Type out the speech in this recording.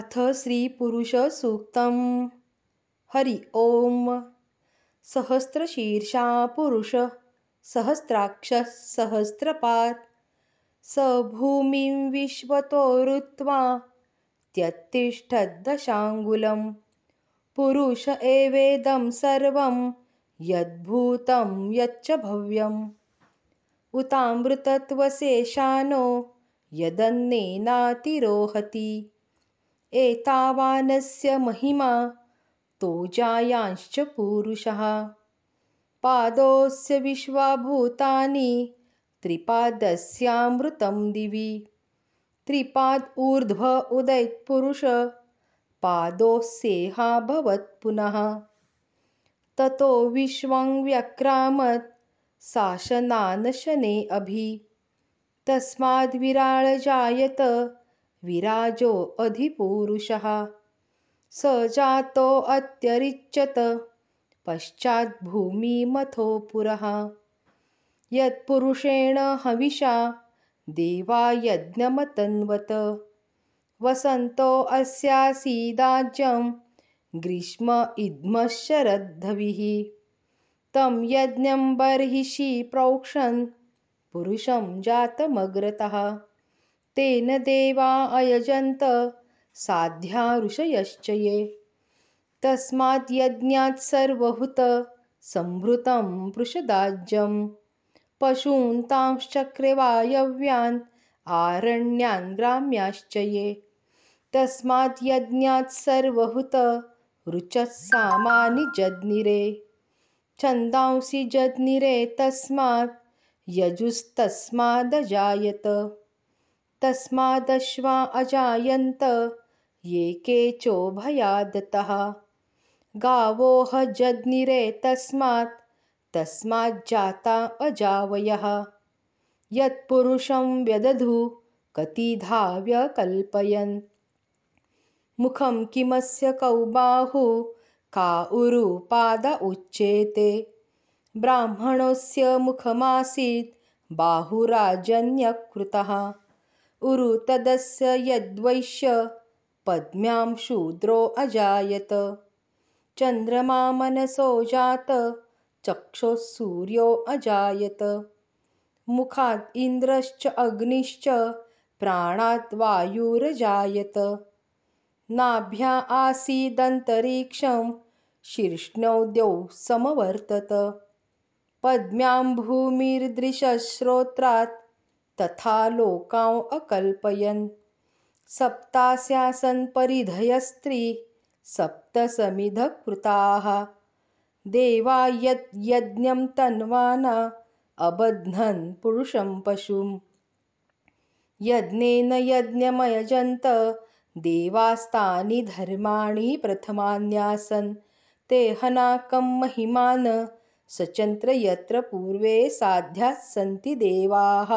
अथ श्रीपुरुषसूक्तं हरि ॐ सहस्रशीर्षा पुरुषः सहस्राक्षः सहस्रपात्। स भूमिं विश्वतोरुत्वा त्यत्तिष्ठद्दशाङ्गुलं पुरुष एवेदं सर्वं यद्भूतं यच्च भव्यम्। उतामृतत्वशेषानो यदन्नेनातिरोहति एतावानस्य महिमा तोजायांश्च पुरुषः। पादोऽस्य विश्वाभूतानि त्रिपादस्यामृतं दिवि। त्रिपाद ऊर्ध्व उदैत्पुरुष पादोऽस्येहाभवत् पुनः। ततो विश्वं व्यक्रामत् शासनानशने अभि। तस्माद्विराळजायत विराजोऽधिपुरुषः स जातोऽत्यरिच्यत पश्चाद्भूमिमथो पुरः। यत्पुरुषेण हविषा देवा यज्ञमतन्वत। वसन्तोऽस्यासीदाज्यं ग्रीष्म इद्मशरद्धविः तं यज्ञं बर्हिषि प्रोक्षन् पुरुषं जातमग्रतः तेन देवा अयजन्त साध्या ऋषयश्च ये तस्मात् यज्ञात् सर्वहुत सम्भृतं पशून् तांश्चक्रे वायव्यान् आरण्यान् ग्राम्याश्च ये तस्मात् यज्ञात् सर्वहुत ऋचः सामानि जज्ञिरे। छन्दांसि जज्ञिरे तस्मात् यजुस्तस्मादजायत तस्मादश्वा अजायन्त। ये केचोभयादतः गावोह जज्ञिरे तस्मात्। तस्माज्जाता अजावयः। यत्पुरुषं व्यदधु कतिधा व्यकल्पयन् मुखं किमस्य कौ बाहु का उरु पाद उच्येते। ब्राह्मणस्य मुखमासीत् बाहुराजन्यकृतः उरु तदस्य यद्वैश्य पद्म्यां शूद्रो अजायत। चन्द्रमा मनसो जात चक्षुः सूर्यो अजायत। मुखात् इन्द्रश्च अग्निश्च प्राणात् वायुरजायत। नाभ्या आसीदन्तरिक्षं शीर्ष्णौ समवर्तत। पद्म्यां भूमिर्दृशश्रोत्रात् तथा लोकान् अकल्पयन्। सप्तास्यासन् परिधयस्त्री सप्तसमिधः कृताः देवा यज्ञं तन्वाना अबध्नन् पुरुषं पशुं यज्ञेन यज्ञमयजन्त देवास्तानि धर्माणि प्रथमान्यासन्। ते हनाकं महिमान सचन्त्र यत्र पूर्वे साध्याः सन्ति देवाः